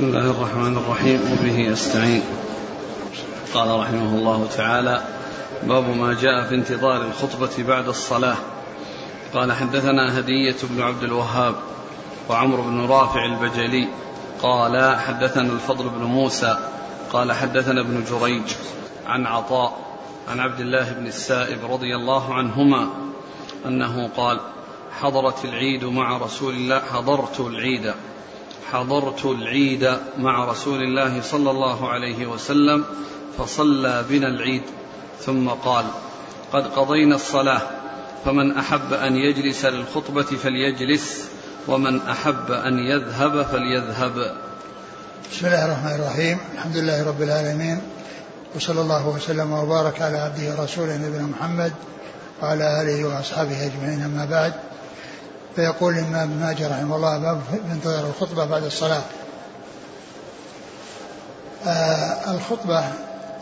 بسم الله الرحمن الرحيم وبه استعين قال رحمه الله تعالى باب ما جاء في انتظار الخطبة بعد الصلاة. قال حدثنا هدية بن عبد الوهاب وعمرو بن رافع البجلي. قال حدثنا الفضل بن موسى. قال حدثنا ابن جريج عن عطاء عن عبد الله بن السائب رضي الله عنهما أنه قال حضرت العيد مع رسول الله حضرت العيد. حضرت العيد مع رسول الله صلى الله عليه وسلم فصلى بنا العيد ثم قال قد قضينا الصلاة فمن أحب أن يجلس للخطبة فليجلس ومن أحب أن يذهب فليذهب. بسم الله الرحمن الرحيم الحمد لله رب العالمين وصلى الله وسلم وبارك على عبده ورسوله نبينا محمد وعلى آله وأصحابه أجمعين أما بعد. فيقول الإمام ابن ماجه رحمه الله باب انتظر الخطبة بعد الصلاة. آه الخطبة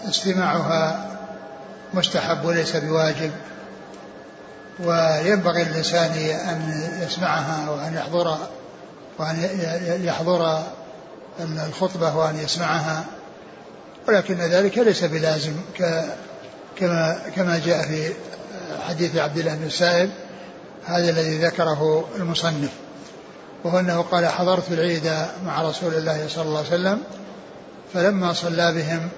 استماعها مستحب وليس بواجب وينبغي للإنسان أن يسمعها وأن يحضر وأن يحضر الخطبة وأن يسمعها ولكن ذلك ليس بلازم كما كما جاء في حديث عبد الله بن السائب هذا الذي ذكره المصنف وهو أنه قال حضرت العيد مع رسول الله صلى الله عليه وسلم فلما صلى بهم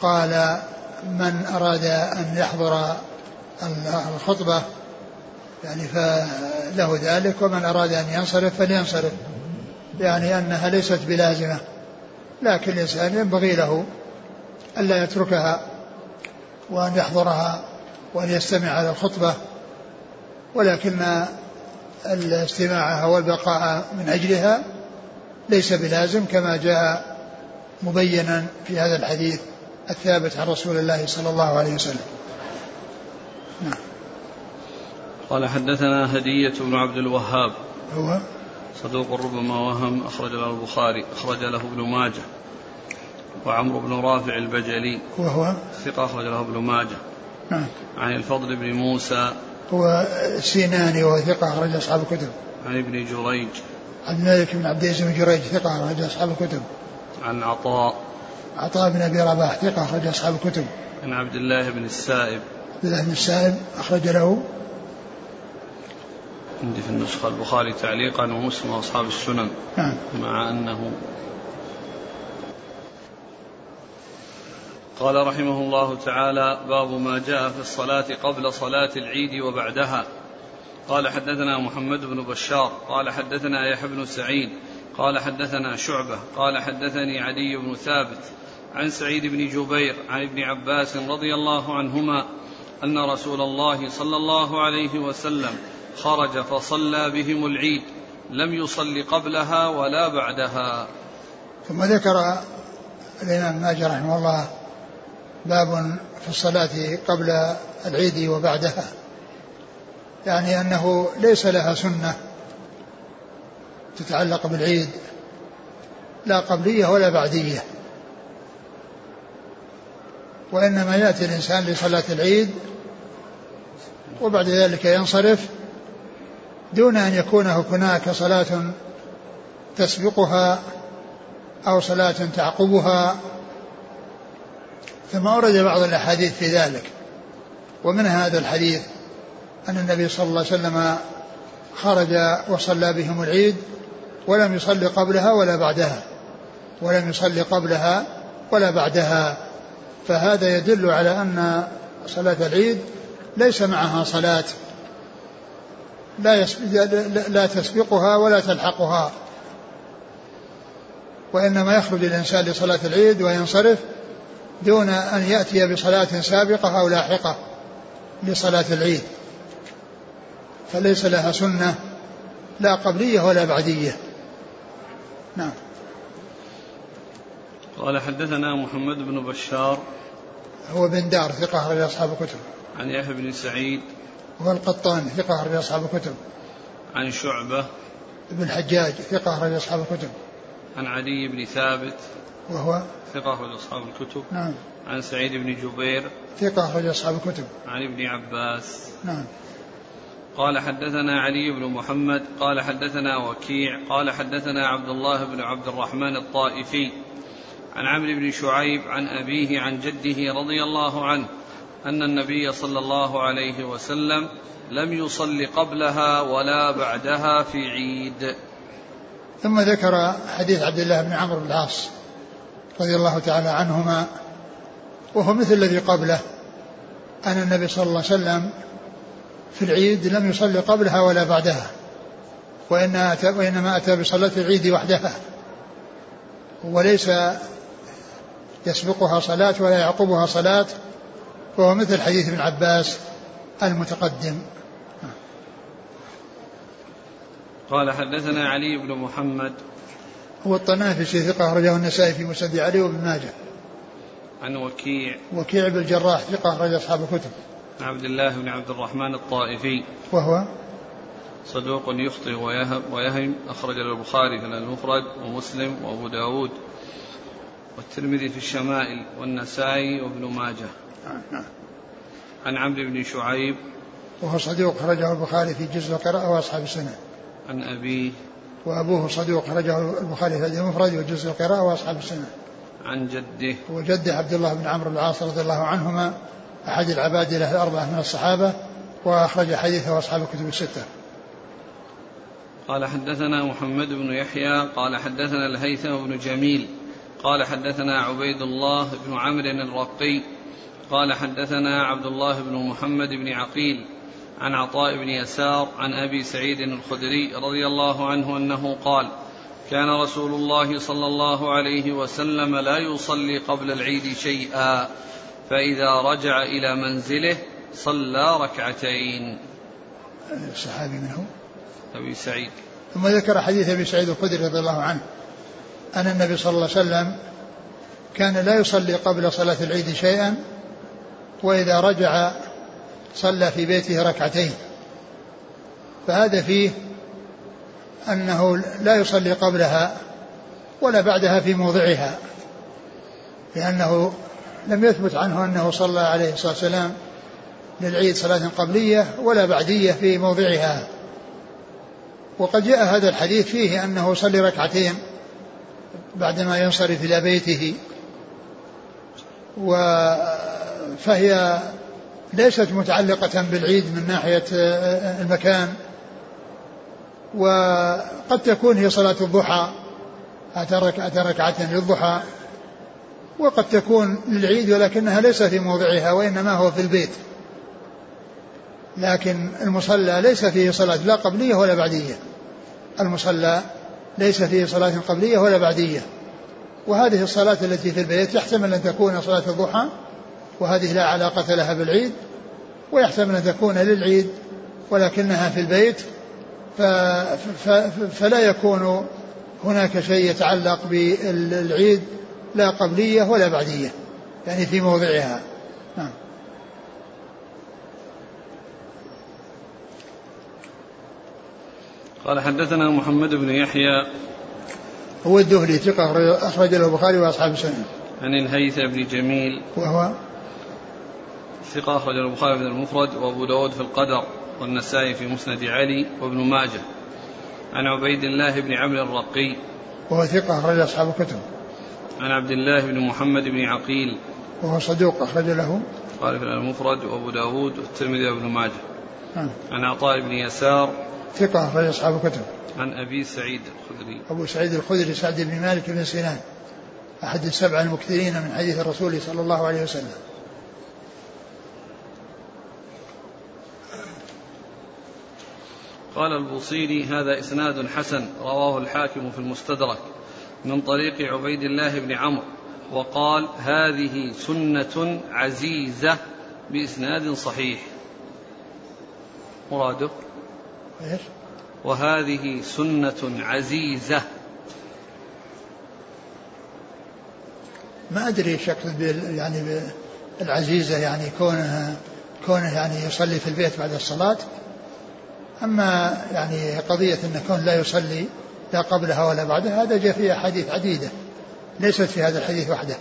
قال من أراد أن يحضر الخطبة يعني فله ذلك ومن أراد أن ينصرف فلينصرف يعني أنها ليست بلازمة لكن الإنسان ينبغي له ألا يتركها وأن يحضرها وأن يستمع على الخطبة ولكن الاستماع والبقاء من أجلها ليس بلازم كما جاء مبينا في هذا الحديث الثابت عن رسول الله صلى الله عليه وسلم. نعم. قال حدثنا هدية بن عبد الوهاب. هو؟ صدوق ربما وهم أخرج له البخاري أخرج له ابن ماجه. وعمرو بن رافع البجلي. وهو ثقة أخرج له ابن ماجه. نعم. عن الفضل بن موسى هو سيناني وهو ثقة أخرج أصحاب الكتب. عن ابن جريج. عن الملك بن عبد العزيز بن جريج ثقة أخرج أصحاب الكتب. عن عطاء. عطاء بن أبي رباح ثقة أخرج أصحاب الكتب. عن عبد الله بن السائب. عبد الله بن السائب أخرج له عندي في النسخة البخاري تعليقا ومسلم وأصحاب السنن. نعم. مع أنه قال رحمه الله تعالى باب ما جاء في الصلاة قبل صلاة العيد وبعدها. قال حدثنا محمد بن بشار قال حدثنا يحيى بن سعيد قال حدثنا شعبة قال حدثني عدي بن ثابت عن سعيد بن جبير عن ابن عباس رضي الله عنهما أن رسول الله صلى الله عليه وسلم خرج فصلى بهم العيد لم يصل قبلها ولا بعدها. ثم ذكر الإمام ماجد رحمه الله باب في الصلاة قبل العيد وبعدها. يعني أنه ليس لها سنة تتعلق بالعيد لا قبلية ولا بعدية. وإنما يأتي الإنسان لصلاة العيد وبعد ذلك ينصرف دون أن يكون هناك صلاة تسبقها أو صلاة تعقبها ثم ورد بعض الأحاديث في ذلك. ومن هذا الحديث أن النبي صلى الله عليه وسلم خرج وصلى بهم العيد ولم يصلي قبلها ولا بعدها. ولم يصلي قبلها ولا بعدها. فهذا يدل على أن صلاة العيد ليس معها صلاة. لا, لا تسبقها ولا تلحقها. وإنما يخرج الإنسان لصلاة العيد وينصرف دون أن يأتي بصلاة سابقة أو لاحقة لصلاة العيد. فليس لها سنة لا قبلية ولا بعدية. نعم. قال حدثنا محمد بن بشار. هو بن دار ثقة أخرج أصحاب الكتب. عن يحيى بن سعيد. هو القطان ثقة أخرج أصحاب الكتب. عن شعبة. بن الحجاج ثقة أخرج أصحاب الكتب. عن عدي بن ثابت. وهو ثقة أخرج أصحاب الكتب. نعم. عن سعيد بن جبير. ثقة أخرج أصحاب الكتب. عن ابن عباس. نعم. قال حدثنا علي بن محمد. قال حدثنا وكيع. قال حدثنا عبد الله بن عبد الرحمن الطائفي. عن عمرو بن شعيب عن أبيه عن جده رضي الله عنه أن النبي صلى الله عليه وسلم لم يصل قبلها ولا بعدها في عيد. ثم ذكر حديث عبد الله بن عمرو بن العاص. رضي الله تعالى عنهما وهو مثل الذي قبله. أن النبي صلى الله عليه وسلم في العيد لم يصلي قبلها ولا بعدها وإنما أتى بصلاة العيد وحدها. وليس يسبقها صلاة ولا يعقبها صلاة وهو مثل حديث ابن عباس المتقدم. قال حدثنا علي بن محمد هو الطنافسي ثقة أخرجه النسائي في مسند علي وابن ماجه. عن وكيع. وكيع بن الجراح ثقة أخرج أصحاب الكتب. عن عبد الله بن عبد الرحمن الطائفي. وهو؟ صدوق يخطئ ويهم, ويهم أخرج البخاري في المفرد ومسلم وأبو داود. والترمذي في الشمائل والنسائي وابن ماجه. عن عمرو بن شعيب. وهو صدوق خرجه البخاري في جزء القراءة وأصحاب السنة. عن أبيه. وأبوه صدوق خرجه البخاري في المفرد وجزء القراءة وأصحاب السنة. عن جده. وجده عبد الله بن عمرو بن العاص رضي الله عنهما أحد العباد له الأربعة من الصحابة وأخرج حديثه أصحاب الكتب الستة. قال حدثنا محمد بن يحيى قال حدثنا الهيثم بن جميل قال حدثنا عبيد الله بن عمرو الرقي قال حدثنا عبد الله بن محمد بن عقيل عن عطاء بن يسار عن أبي سعيد الخدري رضي الله عنه أنه قال كان رسول الله صلى الله عليه وسلم لا يصلي قبل العيد شيئا فإذا رجع إلى منزله صلى ركعتين. الصحابي منه؟ أبي سعيد. ثم ذكر حديث أبي سعيد الخدري رضي الله عنه أن النبي صلى الله عليه وسلم كان لا يصلي قبل صلاة العيد شيئا وإذا رجع صلى في بيته ركعتين. فهذا فيه أنه لا يصلي قبلها ولا بعدها في موضعها لأنه لم يثبت عنه أنه صلى عليه الصلاة والسلام للعيد صلاة قبلية ولا بعدية في موضعها. وقد جاء هذا الحديث فيه أنه يصلي ركعتين بعدما ينصرف إلى بيته و فهي ليست متعلقة بالعيد من ناحية المكان. وقد تكون هي صلاة الضحى أتى ركعة للضحى. وقد تكون للعيد ولكنها ليست في موضعها وإنما هو في البيت. لكن المصلى ليس فيه صلاة لا قبلية ولا بعدية. المصلى ليس فيه صلاة قبلية ولا بعدية. وهذه الصلاة التي في البيت يحتمل أن تكون صلاة الضحى وهذه لا علاقة لها بالعيد ويحتمل أن تكون للعيد ولكنها في البيت فلا يكون هناك شيء يتعلق بالعيد لا قبلية ولا بعدية يعني في موضعها. نعم. قال حدثنا محمد بن يحيى هو الدهلي ثقة أخرج له البخاري وأصحاب السنة. عن الهيثم بن جميل وهو ثقة أخرج البخاري في المفرد وأبو داود في القدر والنسائي في مسند علي وابن ماجه. عن عبيد الله بن عمرو الرقي. وهو ثقة أخرج أصحاب الكتب. عن عبد الله بن محمد بن عقيل. وهو صدوق أخرج له. قال في المفرد وأبو داود والترمذي وابن ماجه. نعم. عن عطاء بن يسار. ثقة أخرج أصحاب الكتب. عن أبي سعيد الخدري. أبو سعيد الخدري سعد بن مالك بن سنان. أحد السبع المكثرين من حديث الرسول صلى الله عليه وسلم. قال البوصيري هذا إسناد حسن رواه الحاكم في المستدرك من طريق عبيد الله بن عمرو وقال هذه سنة عزيزة بإسناد صحيح. مراده؟ إيش؟ وهذه سنة عزيزة. ما إيش يقصد يعني العزيزة يعني كونها كونه يعني يصلي في البيت بعد الصلاة. أما يعني قضية أن كون لا يصلي لا قبلها ولا بعدها هذا جاء في أحاديث عديدة ليست في هذا الحديث وحده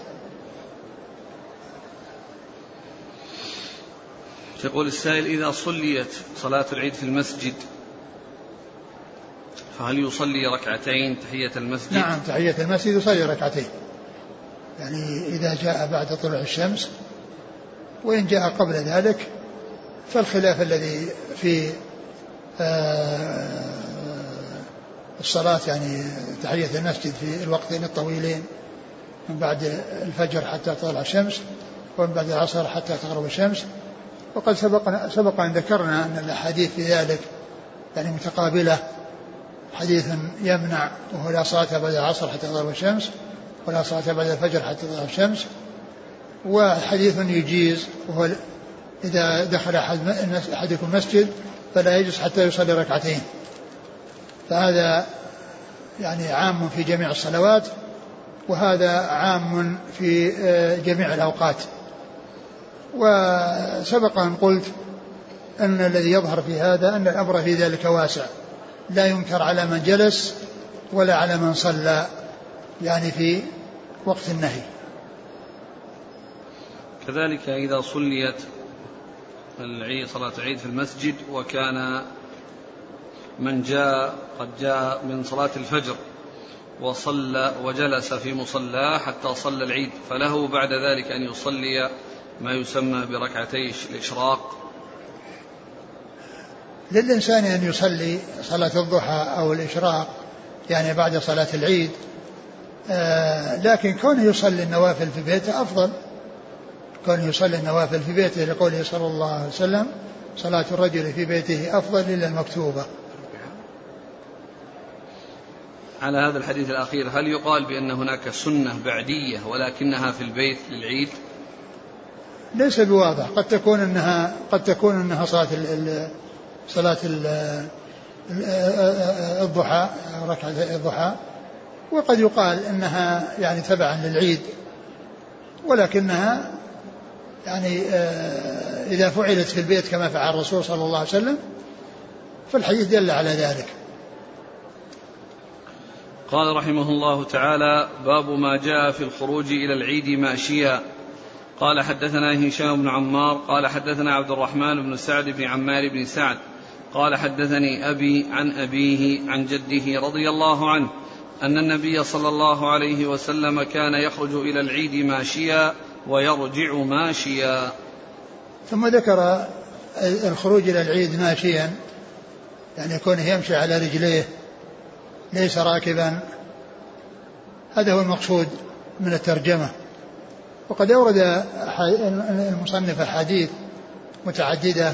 يقول السائل إذا صليت صلاة العيد في المسجد فهل يصلي ركعتين تحية المسجد؟ نعم تحية المسجد يصلي ركعتين. يعني إذا جاء بعد طلوع الشمس وإن جاء قبل ذلك فالخلاف الذي في الصلاة يعني تحية المسجد في الوقتين الطويلين من بعد الفجر حتى تطلع الشمس ومن بعد العصر حتى تغرب الشمس. وقد سبق سبق أن ذكرنا أن الأحاديث في ذلك يعني متقابلة. حديث يمنع وهو لا صلاة بعد العصر حتى تغرب الشمس ولا صلاة بعد الفجر حتى تطلع الشمس. وحديث يجيز وهو إذا دخل أحد أحدكم المسجد فلا يجلس حتى يصلي ركعتين. فهذا يعني عام في جميع الصلوات وهذا عام في آه، جميع الأوقات. وسبق أن قلت أن الذي يظهر في هذا أن الأمر في ذلك واسع. لا ينكر على من جلس ولا على من صلى يعني في وقت النهي. كذلك إذا صليت العيد صلاة العيد في المسجد وكان من جاء قد جاء من صلاة الفجر وصلى وجلس في مصلاه حتى صلى العيد. فله بعد ذلك أن يصلي ما يسمى بركعتي الإشراق. للإنسان أن يصلي صلاة الضحى أو الإشراق يعني بعد صلاة العيد. آه لكن كونه يصلي النوافل في بيته أفضل. كونه يصلي النوافل في بيته لقوله صلى الله عليه وسلم صلاة الرجل في بيته أفضل إلا المكتوبة. على هذا الحديث الأخير هل يقال بأن هناك سنة بعدية ولكنها في البيت للعيد؟ ليس بواضح. قد تكون أنها قد تكون أنها صلاة ال صلاة ال الضحى ركعة الضحى وقد يقال أنها يعني تبعا للعيد ولكنها يعني آه، إذا فعلت في البيت كما فعل الرسول صلى الله عليه وسلم فالحديث دل على ذلك. قال رحمه الله تعالى باب ما جاء في الخروج إلى العيد ماشيا. قال حدثنا هشام بن عمار قال حدثنا عبد الرحمن بن سعد بن عمار بن سعد قال حدثني أبي عن أبيه عن جده رضي الله عنه أن النبي صلى الله عليه وسلم كان يخرج إلى العيد ماشيا ويرجع ماشيا. ثم ذكر الخروج إلى العيد ماشيا يعني كونه يمشي على رجليه ليس راكبا. هذا هو المقصود من الترجمة. وقد أورد المصنف أحاديث متعددة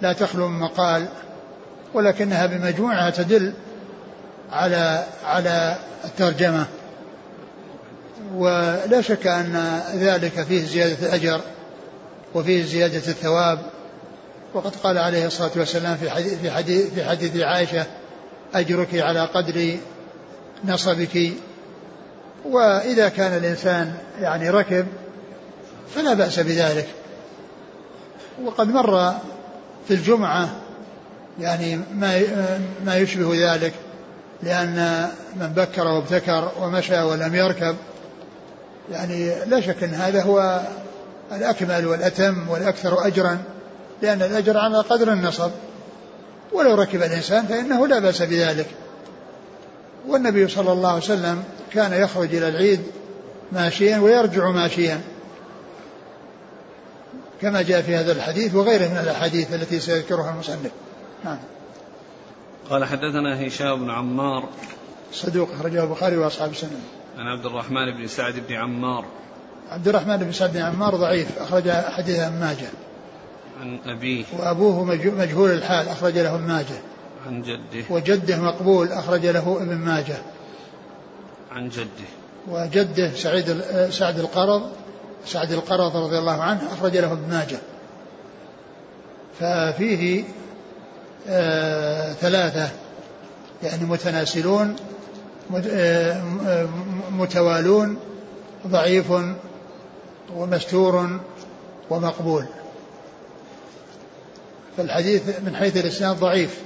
لا تخلو من مقال ولكنها بمجموعها تدل على على الترجمة. ولا شك أن ذلك فيه زيادة الأجر وفيه زيادة الثواب. وقد قال عليه الصلاة والسلام في حديث في حديث, في حديث عائشة أجرك على قدر نصبك. وإذا كان الإنسان يعني ركب فلا بأس بذلك. وقد مر في الجمعة يعني ما ما يشبه ذلك لأن من بكر وابتكر ومشى ولم يركب يعني لا شك أن هذا هو الأكمل والأتم والأكثر أجرا لأن الأجر على قدر النصب. ولو ركب الإنسان فإنه لا بأس بذلك. والنبي صلى الله عليه وسلم كان يخرج إلى العيد ماشيا ويرجع ماشيا. كما جاء في هذا الحديث وغيره من الأحاديث التي سيذكرها المصنف. نعم. قال حدثنا هشام بن عمار. صدوق أخرجه البخاري وأصحاب السنة. عن عبد الرحمن بن سعد بن عمار. عبد الرحمن بن سعد بن عمار ضعيف أخرج حديث ابن ماجه. عن أبيه. وأبوه مجهول الحال أخرج له ابن ماجه. عن جده. وجده مقبول أخرج له ابن ماجه. عن جده. وجده سعيد سعد القرض سعد القرض رضي الله عنه أخرج له ابن ماجه. ففيه آه ثلاثة يعني متناسلون آه، متوالون ضعيف ومستور ومقبول. فالحديث من حيث الإسناد ضعيف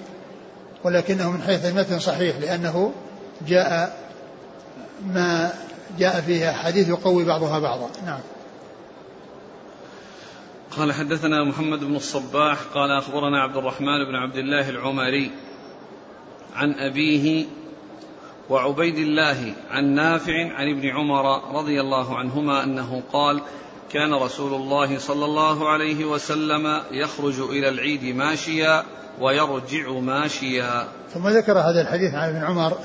ولكنه من حيث المتن صحيح لأنه جاء ما جاء فيها حديث يقوي بعضها بعضا. نعم. قال حدثنا محمد بن الصباح قال أخبرنا عبد الرحمن بن عبد الله العمري عن أبيه وعبيد الله عن نافع عن ابن عمر رضي الله عنهما أنه قال كان رسول الله صلى الله عليه وسلم يخرج إلى العيد ماشيا ويرجع ماشيا. ثم ذكر هذا الحديث عن ابن عمر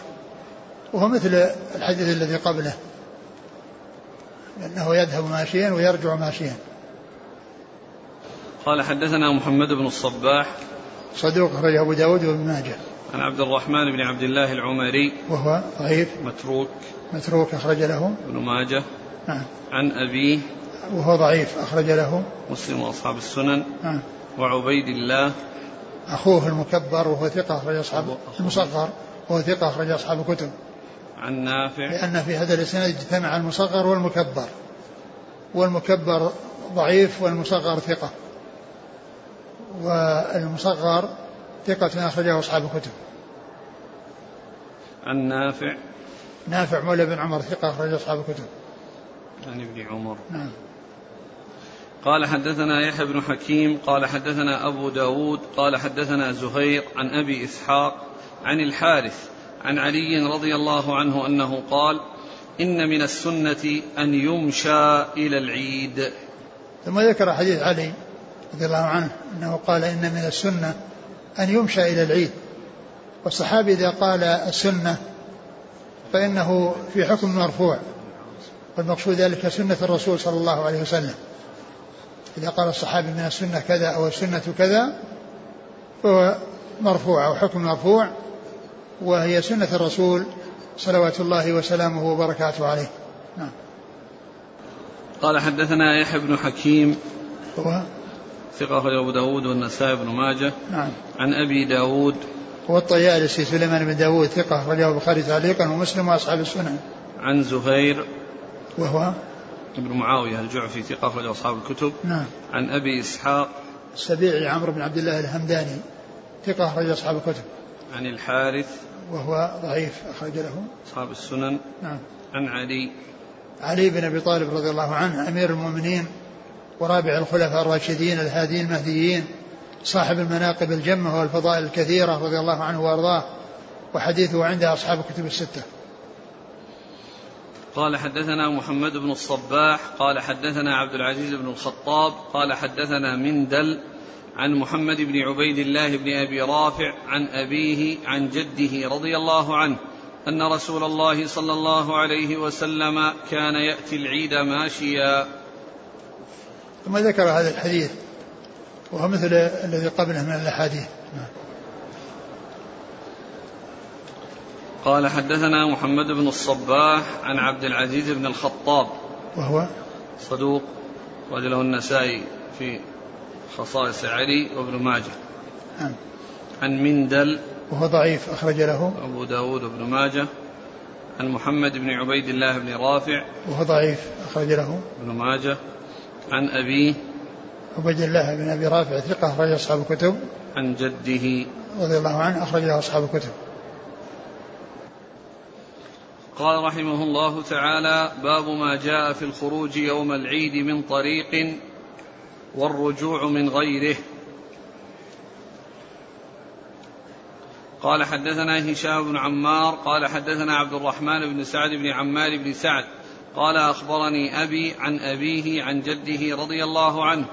وهو مثل الحديث الذي قبله أنه يذهب ماشيا ويرجع ماشيا. قال حدثنا محمد بن الصباح. صدوق أخرجه أبو داود وابن ماجه. عن عبد الرحمن بن عبد الله العمري. وهو ضعيف. متروك. متروك أخرج له. ابن ماجه. نعم. عن أبيه. وهو ضعيف أخرج له. مسلم وأصحاب السنن. نعم. وعبيد الله. أخوه المكبر وهو ثقة أخرج أصحاب المصغر. وهو ثقة أخرج أصحاب الكتب. عن نافع. لأن في هذا الإسناد اجتمع المصغر والمكبر. والمكبر ضعيف والمصغر ثقة. والمصغر ثقة أخرجه أصحاب الكتب. عن نافع. نافع مولى بن عمر ثقة أخرج أصحاب الكتب. عن ابن عمر. نعم. قال حدثنا يحيى بن حكيم قال حدثنا أبو داود قال حدثنا زهير عن أبي إسحاق عن الحارث عن علي رضي الله عنه أنه قال إن من السنة أن يمشى إلى العيد. ثم ذكر حديث علي رضي الله عنه أنه قال إن من السنة أن يمشى إلى العيد. والصحابي إذا قال السنة فإنه في حكم مرفوع والمقصود ذلك سنة الرسول صلى الله عليه وسلم. إذا قال الصحابي من السنة كذا أو السنة كذا فهو مرفوع أو حكم مرفوع وهي سنة الرسول صلوات الله وسلامه وبركاته عليه. نعم. قال حدثنا يحيى بن حكيم. هو؟ ثقة أخرجه أبو داود والنسائي بن ماجه. نعم. عن أبي داود. هو الطيالسي سليمان بن داود ثقة أخرجه البخاري تعليقا ومسلم وأصحاب السنن. عن زهير. وهو؟ بن معاوية الجعفي ثقة أخرجه أصحاب الكتب. نعم. عن أبي إسحاق. السبيعي عمرو بن عبد الله الهمداني ثقة أخرج أصحاب الكتب. عن الحارث. وهو ضعيف أخرج له. أصحاب السنن. نعم. عن علي. علي بن أبي طالب رضي الله عنه أمير المؤمنين. ورابع الخلفاء الراشدين الهاديين المهديين صاحب المناقب الجمة والفضائل الكثيرة رضي الله عنه وأرضاه وحديثه عند أصحاب الكتب الستة. قال حدثنا محمد بن الصباح قال حدثنا عبد العزيز بن الخطاب قال حدثنا مندل عن محمد بن عبيد الله بن أبي رافع عن أبيه عن جده رضي الله عنه أن رسول الله صلى الله عليه وسلم كان يأتي العيد ماشيا. ثم ذكر هذا الحديث وهو مثل الذي قبله من الأحاديث. قال حدثنا محمد بن الصباح عن عبد العزيز بن الخطاب. وهو؟ صدوق رجله النسائي في خصائص علي وابن ماجه. نعم. عن مندل. وهو ضعيف أخرج له. أبو داود وابن ماجه. عن محمد بن عبيد الله بن رافع. وهو ضعيف أخرج له. ابن ماجه. عن أبيه عبيد الله بن أبي رافع ثقة أخرج أصحاب الكتب. عن جده. رضي الله عنه أخرج له أصحاب الكتب. قال رحمه الله تعالى باب ما جاء في الخروج يوم العيد من طريق والرجوع من غيره. قال حدثنا هشام بن عمار قال حدثنا عبد الرحمن بن سعد بن عمار بن سعد قال أخبرني أبي عن أبيه عن جده رضي الله عنه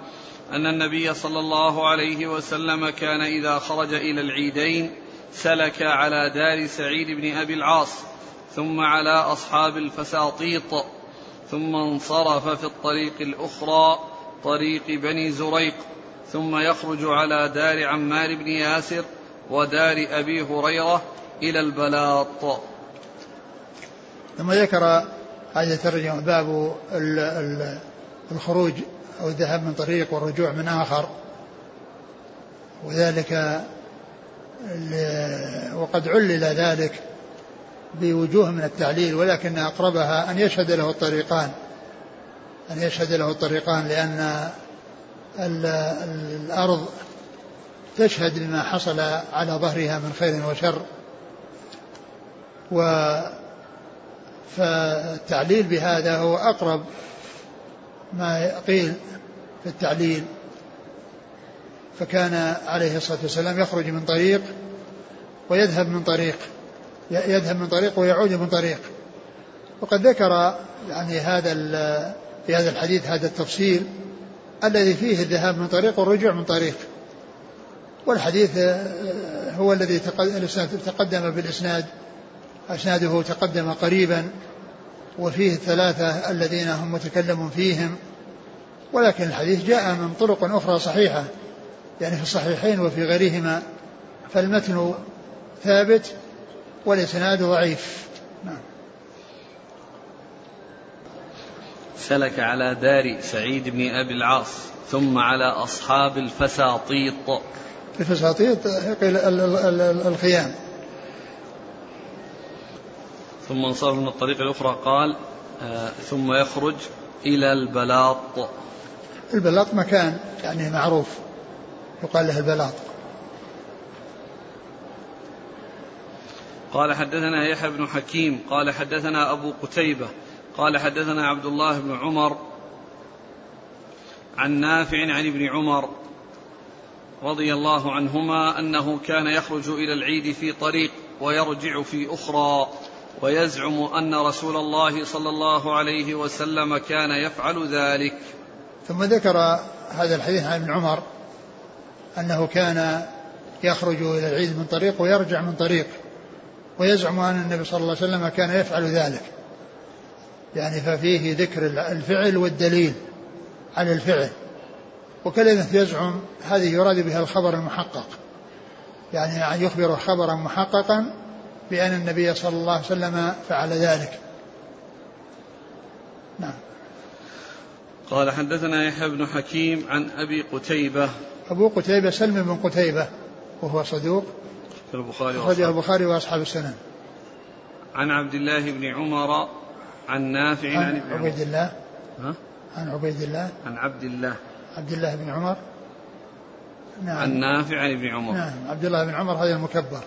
أن النبي صلى الله عليه وسلم كان إذا خرج إلى العيدين سلك على دار سعيد بن أبي العاص ثم على أصحاب الفساطيط ثم انصرف في الطريق الأخرى طريق بني زريق ثم يخرج على دار عمار بن ياسر ودار أبي هريرة إلى البلاط. ثم ذكر هذه الترجمه باب الخروج أو الذهاب من طريق والرجوع من آخر. وذلك وقد علل ذلك بوجوه من التعليل ولكن أقربها أن يشهد له الطريقان. أن يشهد له الطريقان لأن الأرض تشهد بما حصل على ظهرها من خير وشر. و فالتعليل بهذا هو أقرب ما قيل في التعليل. فكان عليه الصلاة والسلام يخرج من طريق ويذهب من طريق يذهب من طريق ويعود من طريق. وقد ذكر يعني هذا في هذا الحديث هذا التفصيل الذي فيه الذهاب من طريق والرجوع من طريق. والحديث هو الذي تقدم بالإسناد. أسناده تقدم قريبا وفيه الثلاثة الذين هم متكلم فيهم ولكن الحديث جاء من طرق أخرى صحيحة يعني في الصحيحين وفي غيرهما فالمتن ثابت والإسناد ضعيف. نعم. سلك على دار سعيد بن أبي العاص ثم على أصحاب الفساطيط. الفساطيط الخيام. ثم انصرف من الطريق الأخرى قال آه ثم يخرج إلى البلاط. البلاط مكان يعني معروف يقال له البلاط. قال حدثنا يحيى بن حكيم قال حدثنا أبو قتيبة قال حدثنا عبد الله بن عمر عن نافع عن ابن عمر رضي الله عنهما أنه كان يخرج إلى العيد في طريق ويرجع في أخرى. ويزعم أن رسول الله صلى الله عليه وسلم كان يفعل ذلك. ثم ذكر هذا الحديث عن ابن عمر أنه كان يخرج إلى العيد من طريق ويرجع من طريق ويزعم أن النبي صلى الله عليه وسلم كان يفعل ذلك. يعني ففيه ذكر الفعل والدليل على الفعل. وكلمة يزعم هذه يراد بها الخبر المحقق. يعني أن يخبر خبرا محققا بأن النبي صلى الله عليه وسلم فعل ذلك. نعم. قال حدثنا يحيى بن حكيم عن أبي قتيبة. أبو قتيبة سلم بن قتيبة وهو صدوق. في البخاري أخرجه البخاري وأصحاب السنن. عن عبد الله بن عمر عن نافع عن, عن عبيد الله. ها؟ عن عبيد الله. عن عبد الله. عبد الله بن عمر. نعم. عن نافع عن ابن عمر. نعم. عبد الله بن عمر هذا المكبر.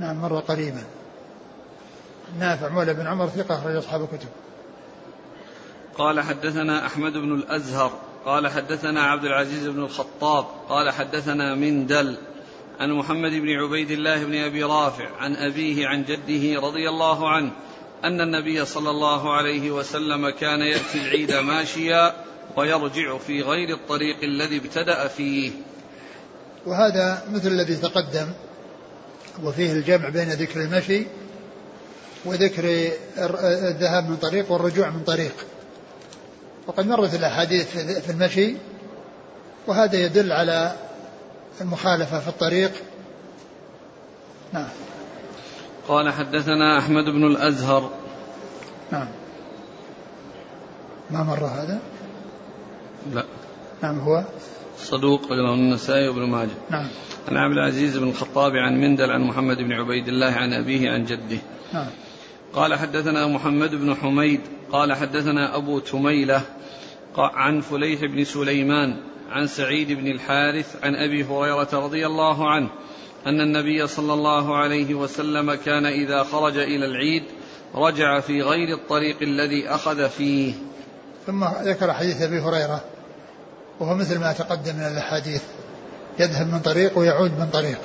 نعم مر قريبا. نافع مولى بن عمر ثقة أخرج أصحاب الكتب. قال حدثنا أحمد بن الأزهر قال حدثنا عبد العزيز بن الخطاب قال حدثنا مندل عن محمد بن عبيد الله بن أبي رافع عن أبيه عن جده رضي الله عنه أن النبي صلى الله عليه وسلم كان يأتي العيد ماشيا ويرجع في غير الطريق الذي ابتدأ فيه. وهذا مثل الذي تقدم. وفيه الجمع بين ذكر المشي وذكر الذهاب من طريق والرجوع من طريق. وقد مرت الأحاديث في المشي وهذا يدل على المخالفة في الطريق. نعم. قال حدثنا أحمد بن الأزهر. نعم. ما مر هذا؟ لا. نعم هو. صدوق له النسائي وابن ماجه. نعم. عن عبد العزيز بن الخطاب عن مندل عن محمد بن عبيد الله عن أبيه عن جده. نعم. قال حدثنا محمد بن حميد قال حدثنا أبو تميلة عن فليح بن سليمان عن سعيد بن الحارث عن أبي هريرة رضي الله عنه أن النبي صلى الله عليه وسلم كان إذا خرج إلى العيد رجع في غير الطريق الذي أخذ فيه. ثم ذكر حديث أبي هريرة وهو مثل ما تقدم من الأحاديث. يذهب من طريق ويعود من طريق.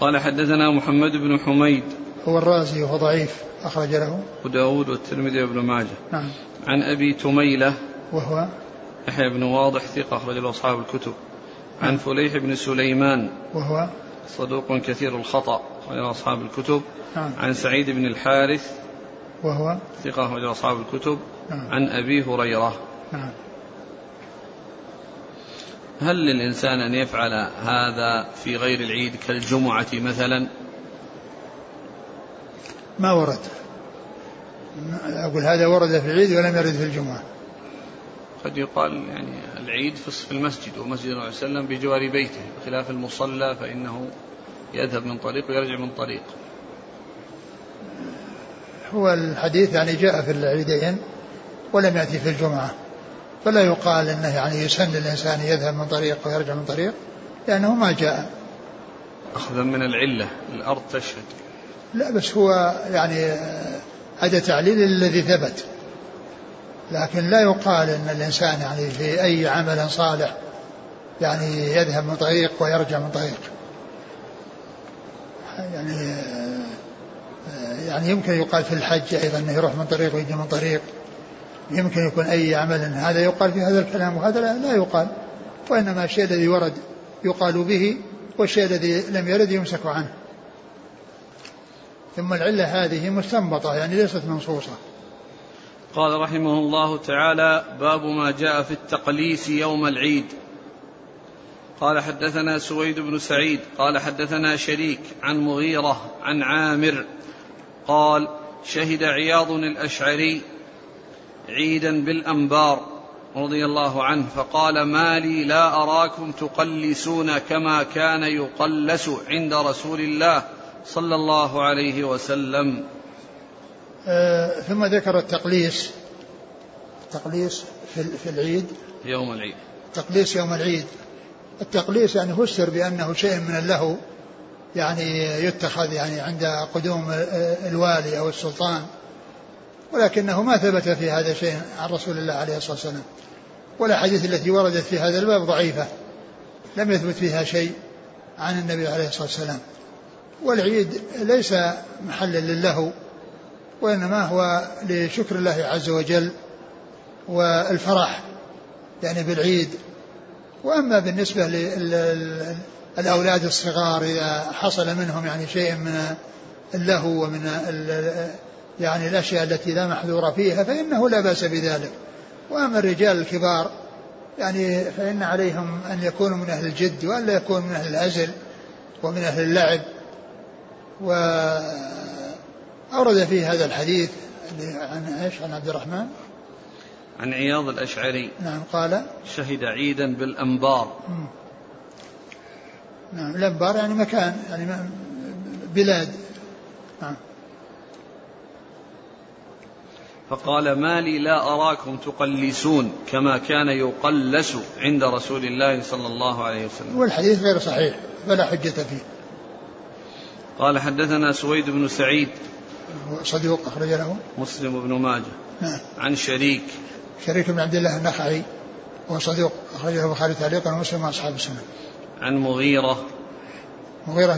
قال حدثنا محمد بن حميد. هو الرازي وهو ضعيف أخرج له. وداود والترمذي وابن ماجه. نعم. عن أبي تميلة. وهو؟ يحيى بن واضح ثقة أخرج له أصحاب الكتب. عن فليح بن سليمان. وهو؟ صدوق كثير الخطأ أخرج أصحاب الكتب. نعم. عن سعيد بن الحارث. وهو؟ ثقة أخرج أصحاب الكتب. نعم. عن أبي هريرة. نعم. هل للإنسان أن يفعل هذا في غير العيد كالجمعة مثلا؟ ما ورد. أقول هذا ورد في العيد ولم يرد في الجمعة. قد يقال يعني العيد في المسجد ومسجد النبي صلى الله عليه وسلم بجوار بيته بخلاف المصلى فإنه يذهب من طريق ويرجع من طريق. هو الحديث يعني جاء في العيدين ولم يأتي في الجمعة. فلا يقال إنه يعني يسن للانسان يذهب من طريق ويرجع من طريق لأنه ما جاء. اخذا من العلة الأرض تشهد. لا بس هو يعني هذا تعليل الذي ثبت. لكن لا يقال إن الإنسان يعني في أي عمل صالح يعني يذهب من طريق ويرجع من طريق. يعني يعني يمكن يقال في الحج أيضا إنه يروح من طريق ويجي من طريق. يمكن يكون أي عمل هذا يقال في هذا الكلام وهذا لا يقال. وإنما الشيء الذي ورد يقال به والشيء الذي لم يرد يمسك عنه. ثم العلة هذه مستنبطة يعني ليست منصوصة. قال رحمه الله تعالى باب ما جاء في التقليس يوم العيد. قال حدثنا سويد بن سعيد قال حدثنا شريك عن مغيرة عن عامر قال شهد عياض الأشعري عيدا بالأنبار رضي الله عنه فقال ما لي لا أراكم تقلسون كما كان يقلس عند رسول الله صلى الله عليه وسلم. آه ثم ذكر التقليس. التقليس في, في العيد. يوم العيد. تقليس يوم العيد. التقليس يعني فسر بأنه شيء من اللهو يعني يتخذ يعني عند قدوم الوالي أو السلطان. ولكنه ما ثبت في هذا شيء عن رسول الله عليه الصلاة والسلام. والأحاديث التي وردت في هذا الباب ضعيفة. لم يثبت فيها شيء عن النبي عليه الصلاة والسلام. والعيد ليس محلا للهو وإنما هو لشكر الله عز وجل والفرح يعني بالعيد. وأما بالنسبة للأولاد الصغار إذا حصل منهم يعني شيء من اللهو ومن يعني الأشياء التي لا محذور فيها فإنه لا بأس بذلك. وأما الرجال الكبار يعني فإن عليهم أن يكونوا من أهل الجد وأن لا يكونوا من أهل العزل ومن أهل اللعب. وأورد فيه هذا الحديث عن إيش؟ عن عبد الرحمن. عن عياض الأشعري. نعم قال شهد عيدا بالأنبار. نعم الأنبار يعني مكان يعني بلاد. فقال ما لي لا أراكم تقلسون كما كان يقلس عند رسول الله صلى الله عليه وسلم. والحديث غير صحيح فلا حجة فيه. قال حدثنا سويد بن سعيد صدوق أخرج له. مسلم بن ماجه نعم. عن شريك. شريك بن عبد الله النخعي وهو صدوق أخرجه البخاري تعليقا ومسلم وأصحاب السنة. عن مغيرة. مغيرة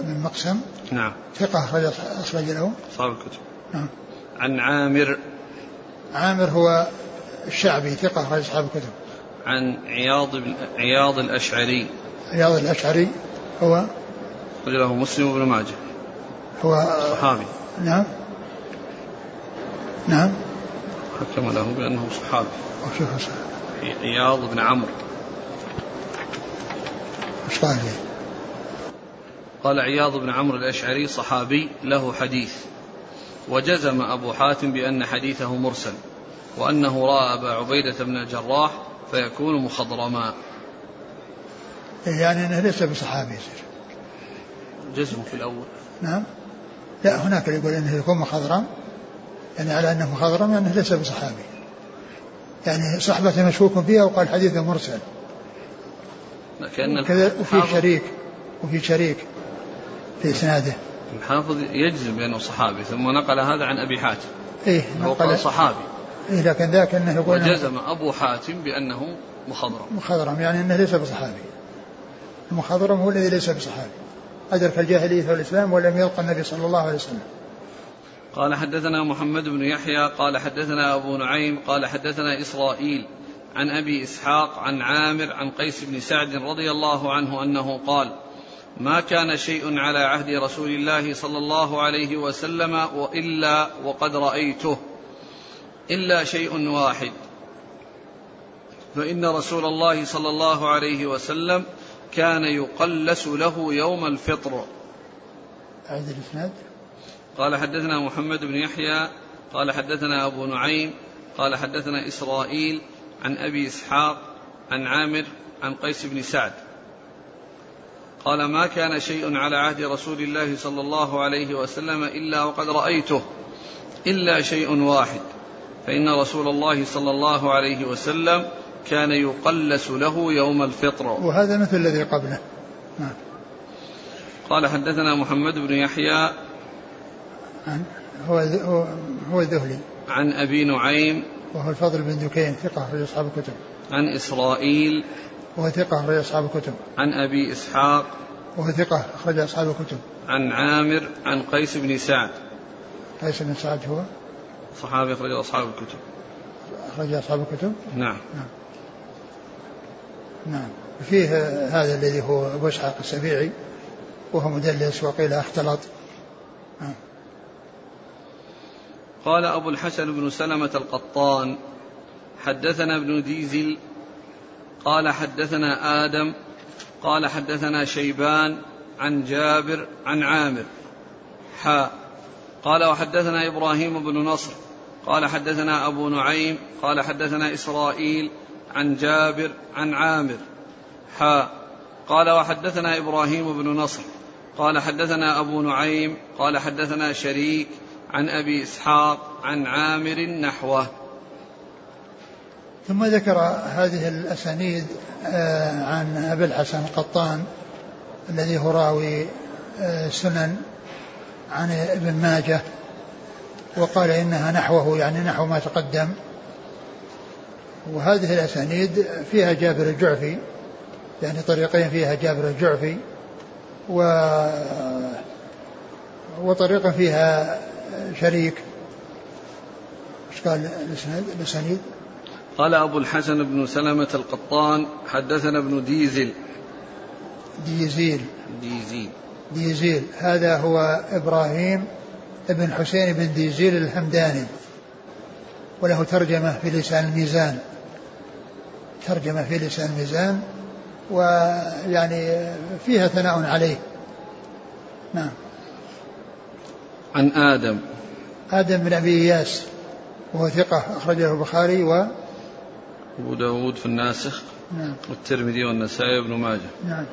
بن مقسم. نعم. ثقة أخرج أخرج له. أصحاب الكتب. نعم. عن عامر. عامر هو الشعبي ثقة أخرج أصحاب الكتب. عن عياض بن عياض الأشعري. عياض الأشعري هو؟ أخرج له مسلم بن ماجه. هو صحابي. نعم. نعم. حكم له بأنه صحابي. وكيف عياض بن عمرو. إيش قال قال عياض بن عمرو الأشعري صحابي له حديث. وجزم أبو حاتم بأن حديثه مرسل وأنه رأى أبا عبيدة بن الجراح فيكون مخضرما. يعني أنه ليس بصحابي يصير جزم في الأول. نعم. لا هناك اللي يقول أنه يكون مخضرم يعني على أنه مخضرم يعني ليس بصحابي. يعني صحبة مشكوك فيها وقال حديث مرسل. كذا وفي شريك وفي شريك في إسناده. الحافظ يجزم بأنه صحابي ثم نقل هذا عن أبي حاتم. إيه نقل. صحابي. إيه لكن ذاك أنه يقول وجزم أبو حاتم بأنه مخضرم. مخضرم يعني أنه ليس بصحابي. المخضرم هو الذي ليس بصحابي. أدرك الجاهلية والإسلام ولم يلقى النبي صلى الله عليه وسلم. قال حدثنا محمد بن يحيى قال حدثنا أبو نعيم قال حدثنا إسرائيل عن أبي إسحاق عن عامر عن قيس بن سعد رضي الله عنه أنه قال ما كان شيء على عهد رسول الله صلى الله عليه وسلم وإلا وقد رأيته إلا شيء واحد. فإن رسول الله صلى الله عليه وسلم كان يقلس له يوم الفطر. أعد الإسناد؟ قال حدثنا محمد بن يحيى قال حدثنا أبو نعيم قال حدثنا إسرائيل عن أبي إسحاق عن عامر عن قيس بن سعد. قال ما كان شيء على عهد رسول الله صلى الله عليه وسلم إلا وقد رأيته إلا شيء واحد فإن رسول الله صلى الله عليه وسلم كان يقلس له يوم الفطر. وهذا مثل الذي قبله. نعم. قال حدثنا محمد بن يحيى عن هو هو الذهلي. عن أبي نعيم وهو الفضل بن دكين ثقة أخرج أصحاب الكتب. عن إسرائيل وهو ثقة أخرج أصحاب الكتب. عن أبي إسحاق. وهو ثقة أخرج أصحاب الكتب. عن عامر عن قيس بن سعد. قيس بن سعد هو؟ صحابي أخرج أصحاب الكتب. أخرج أصحاب الكتب؟ نعم. نعم. نعم. فيه هذا الذي هو أبو إسحاق السبيعي وهو مدلس وقيل أختلط. نعم. قال أبو الحسن بن سلمة القطان حدثنا ابن ديزل قال حدثنا آدم قال حدثنا شيبان عن جابر عن عامر. حاء قال وحدثنا إبراهيم بن نصر قال حدثنا أبو نعيم قال حدثنا إسرائيل عن جابر عن عامر. حاء قال وحدثنا إبراهيم بن نصر قال حدثنا أبو نعيم قال حدثنا شريك عن أبي إسحاق عن عامر نحوه. ثم ذكر هذه الأسانيد آه، عن أبي الحسن القطان الذي هو راوي آه، سنن عن ابن ماجه وقال إنها نحوه يعني نحو ما تقدم. وهذه الأسانيد فيها جابر الجعفي يعني طريقين فيها جابر الجعفي و وطريقة فيها شريك. إيش قال الأسانيد؟ قال أبو الحسن بن سلمة القطان حدثنا ابن ديزل. ديزيل. ديزيل. ديزيل. هذا هو إبراهيم ابن حسين بن ديزيل الهمداني. وله ترجمة في لسان الميزان. ترجمة في لسان الميزان ويعني فيها ثناء عليه. نعم. عن آدم. آدم بن أبي إياس وهو ثقة أخرجه البخاري و أبو داود في الناسخ نعم. والترمذي والنسائي وابن ماجه. نعم.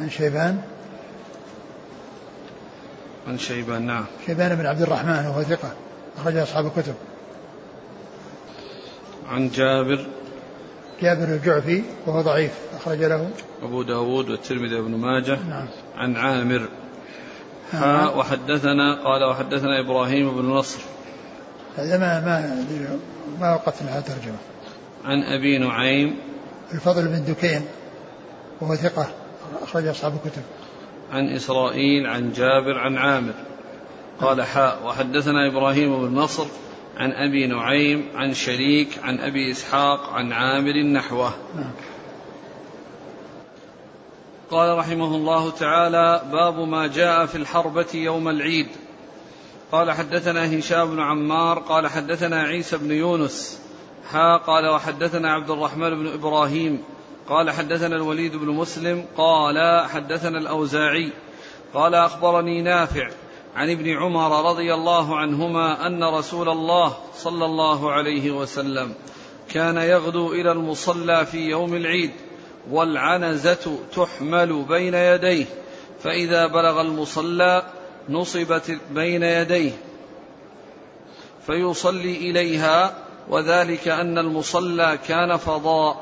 عن شيبان؟ عن شيبان نعم. شيبان بن عبد الرحمن وهو ثقة أخرج أصحاب الكتب. عن جابر. جابر الجعفي وهو ضعيف أخرج له. أبو داود والترمذي وابن ماجه. نعم. عن عامر. نعم. ها وحدثنا قال وحدثنا إبراهيم بن نصر. هذا ما ما ما وقفت لها ترجمة. عن أبي نعيم. الفضل بن دكين وهو ثقة أخرج أصحاب الكتب. عن إسرائيل عن جابر عن عامر. قال حاء وحدثنا إبراهيم بن نصر عن أبي نعيم عن شريك عن أبي إسحاق عن عامر نحوه. نعم. قال رحمه الله تعالى باب ما جاء في الحربة يوم العيد. قال حدثنا هشام بن عمار قال حدثنا عيسى بن يونس ها قال وحدثنا عبد الرحمن بن إبراهيم قال حدثنا الوليد بن مسلم قال حدثنا الأوزاعي قال أخبرني نافع عن ابن عمر رضي الله عنهما أن رسول الله صلى الله عليه وسلم كان يغدو إلى المصلى في يوم العيد والعنزة تحمل بين يديه فإذا بلغ المصلى نصبت بين يديه فيصلي إليها وذلك أن المصلى كان فضاء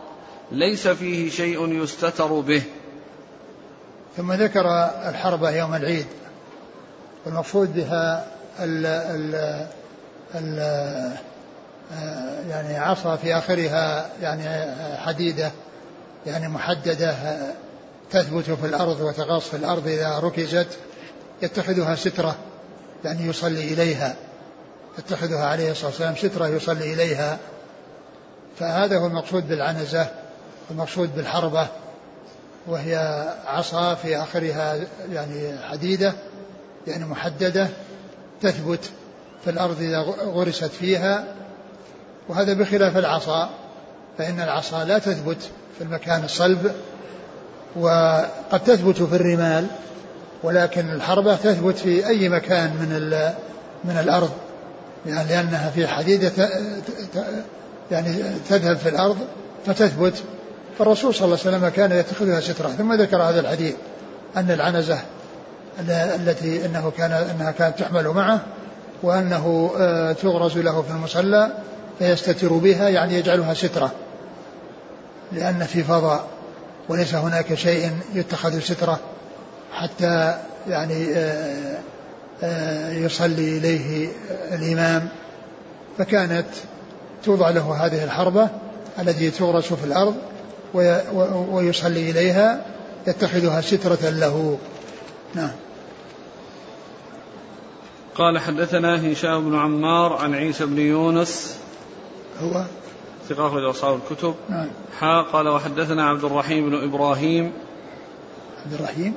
ليس فيه شيء يستتر به. ثم ذكر الحربه يوم العيد والمقصود بها ال ال ال يعني عصا في آخرها يعني حديدة يعني محددة تثبت في الأرض وتغاص في الأرض إذا ركزت. يتخذها سترة يعني يصلي إليها. يتخذها عليه الصلاة والسلام سترة يصلي إليها. فهذا هو المقصود بالعنزة المقصود بالحربة وهي عصا في آخرها يعني حديدة يعني محددة تثبت في الأرض إذا غرست فيها. وهذا بخلاف العصا فإن العصا لا تثبت في المكان الصلب وقد تثبت في الرمال. ولكن الحربة تثبت في أي مكان من من الأرض. يعني لأنها في حديدة يعني تذهب في الأرض فتثبت. فالرسول صلى الله عليه وسلم كان يتخذها سترة. ثم ذكر هذا الحديث أن العنزة التي إنه كان إنها كانت تحمل معه وأنه آه، تغرز له في المصلى فيستتر بها يعني يجعلها سترة. لأن في فضاء وليس هناك شيء يتخذ سترة. حتى يعني آه، آه، يصلي إليه الإمام. فكانت توضع له هذه الحربة التي تغرس في الأرض ويصلي إليها يتخذها سترة له. نعم. قال حدثنا هشام بن عمار عن عيسى بن يونس. هو؟ أخرج أصحاب الكتب. نعم. حا قال وحدثنا عبد الرحيم بن إبراهيم. عبد الرحيم؟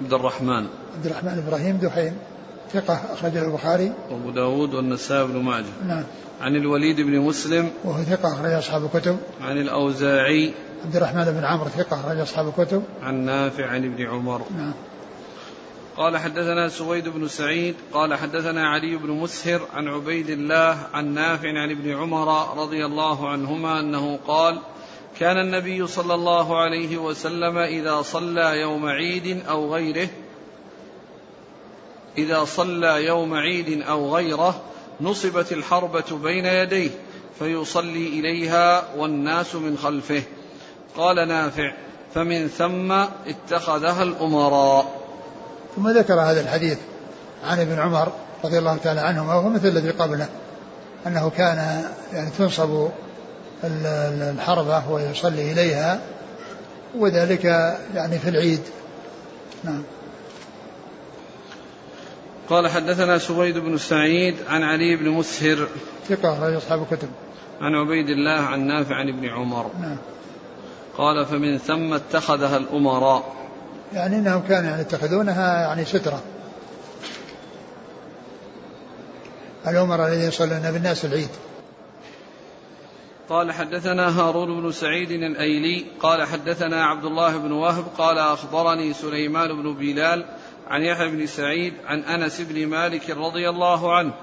عبد الرحمن. عبد الرحمن إبراهيم دحيم ثقة أخرجه البخاري. وأبو داود والنسائي بن ماجه. نعم. عن الوليد بن مسلم. وهو ثقة أخرج أصحاب الكتب. عن الأوزاعي. عبد الرحمن بن عمرو ثقة أخرج أصحاب الكتب. عن نافع عن ابن عمر. نعم. قال حدثنا سويد بن سعيد. قال حدثنا علي بن مسهر عن عبيد الله عن نافع عن ابن عمر رضي الله عنهما أنه قال كان النبي صلى الله عليه وسلم إذا صلى يوم عيد أو غيره إذا صلى يوم عيد أو غيره نصبت الحربة بين يديه فيصلي إليها والناس من خلفه. قال نافع فمن ثم اتخذها الأمراء. ثم ذكر هذا الحديث عن ابن عمر رضي الله تعالى عنهما وهو مثل الذي قبله أنه كان يعني تنصب الحربة ويصلي إليها وذلك يعني في العيد. نعم. قال حدثنا سويد بن سعيد عن علي بن مسهر ثقة أصحاب الكتب. عن عبيد الله عن نافع عن ابن عمر. نعم. قال فمن ثم اتخذها الأمراء. يعني إنهم كانوا يعني يتخذونها يعني سترة. الأمراء الذين يصلون بالناس العيد. قال حدثنا هارون بن سعيد الأيلي قال حدثنا عبد الله بن وهب قال أخبرني سليمان بن بلال عن يحيى بن سعيد عن أنس بن مالك رضي الله عنه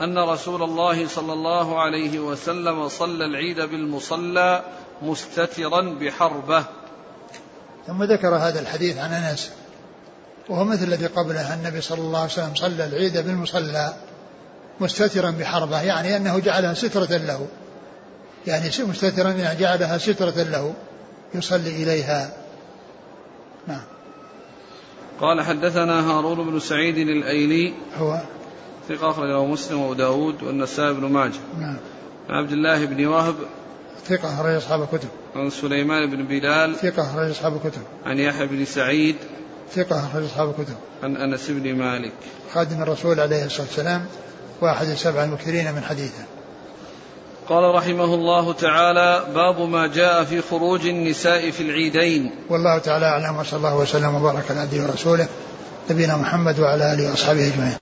أن رسول الله صلى الله عليه وسلم صلى العيد بالمصلى مستترا بحربة. ثم ذكر هذا الحديث عن أنس وهو مثل الذي قبله النبي صلى الله عليه وسلم صلى العيد بالمصلى مستترا بحربة يعني أنه جعلها سترة له. يعني مستترا يعني جعلها سترة له يصلي إليها نعم قال حدثنا هارون بن سعيد الأيلي هو ثقة أخرجه مسلم وداود والنسائي بن ماجه نعم عن عبد الله بن وهب ثقة أخرج أصحاب الكتب. عن سليمان بن بلال. ثقة أخرج أصحاب الكتب. عن يحيى بن سعيد. ثقة أخرج أصحاب الكتب. عن أنس بن مالك. خادم الرسول عليه الصلاة والسلام واحد السبع المكثرين من حديثه. قال رحمه الله تعالى باب ما جاء في خروج النساء في العيدين. والله تعالى أعلم وصلى الله وسلم وبارك على عبده ورسوله نبينا محمد وعلى آله وأصحابه أجمعين.